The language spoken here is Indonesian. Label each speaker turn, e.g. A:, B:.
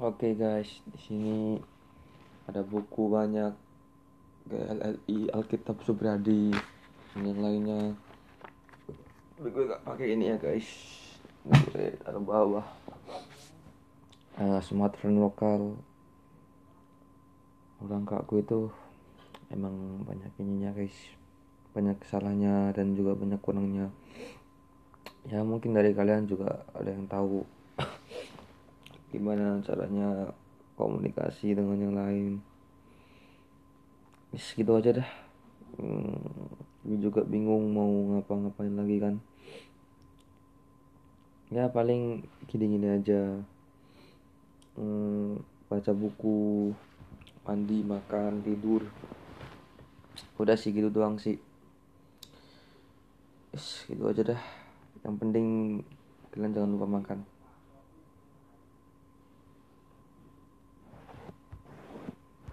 A: Oke guys, di sini ada buku banyak GLLI, Alkitab Subradi, dan lainnya. Gue gak pakai ini ya guys. Gue taruh bawah. Uh, Sumatera lokal. Orang kakku itu emang banyak ininya guys. Banyak kesalahannya dan juga banyak kurangnya. Ya mungkin dari kalian juga ada yang tahu gimana caranya komunikasi dengan yang lain? Yes, gitu aja dah. Hmm, gue juga bingung mau ngapa-ngapain lagi kan. Ya paling gini-gini aja. Hmm, baca buku mandi makan tidur. Udah sih gitu doang sih. Yes, gitu aja dah. Yang penting kalian jangan lupa makan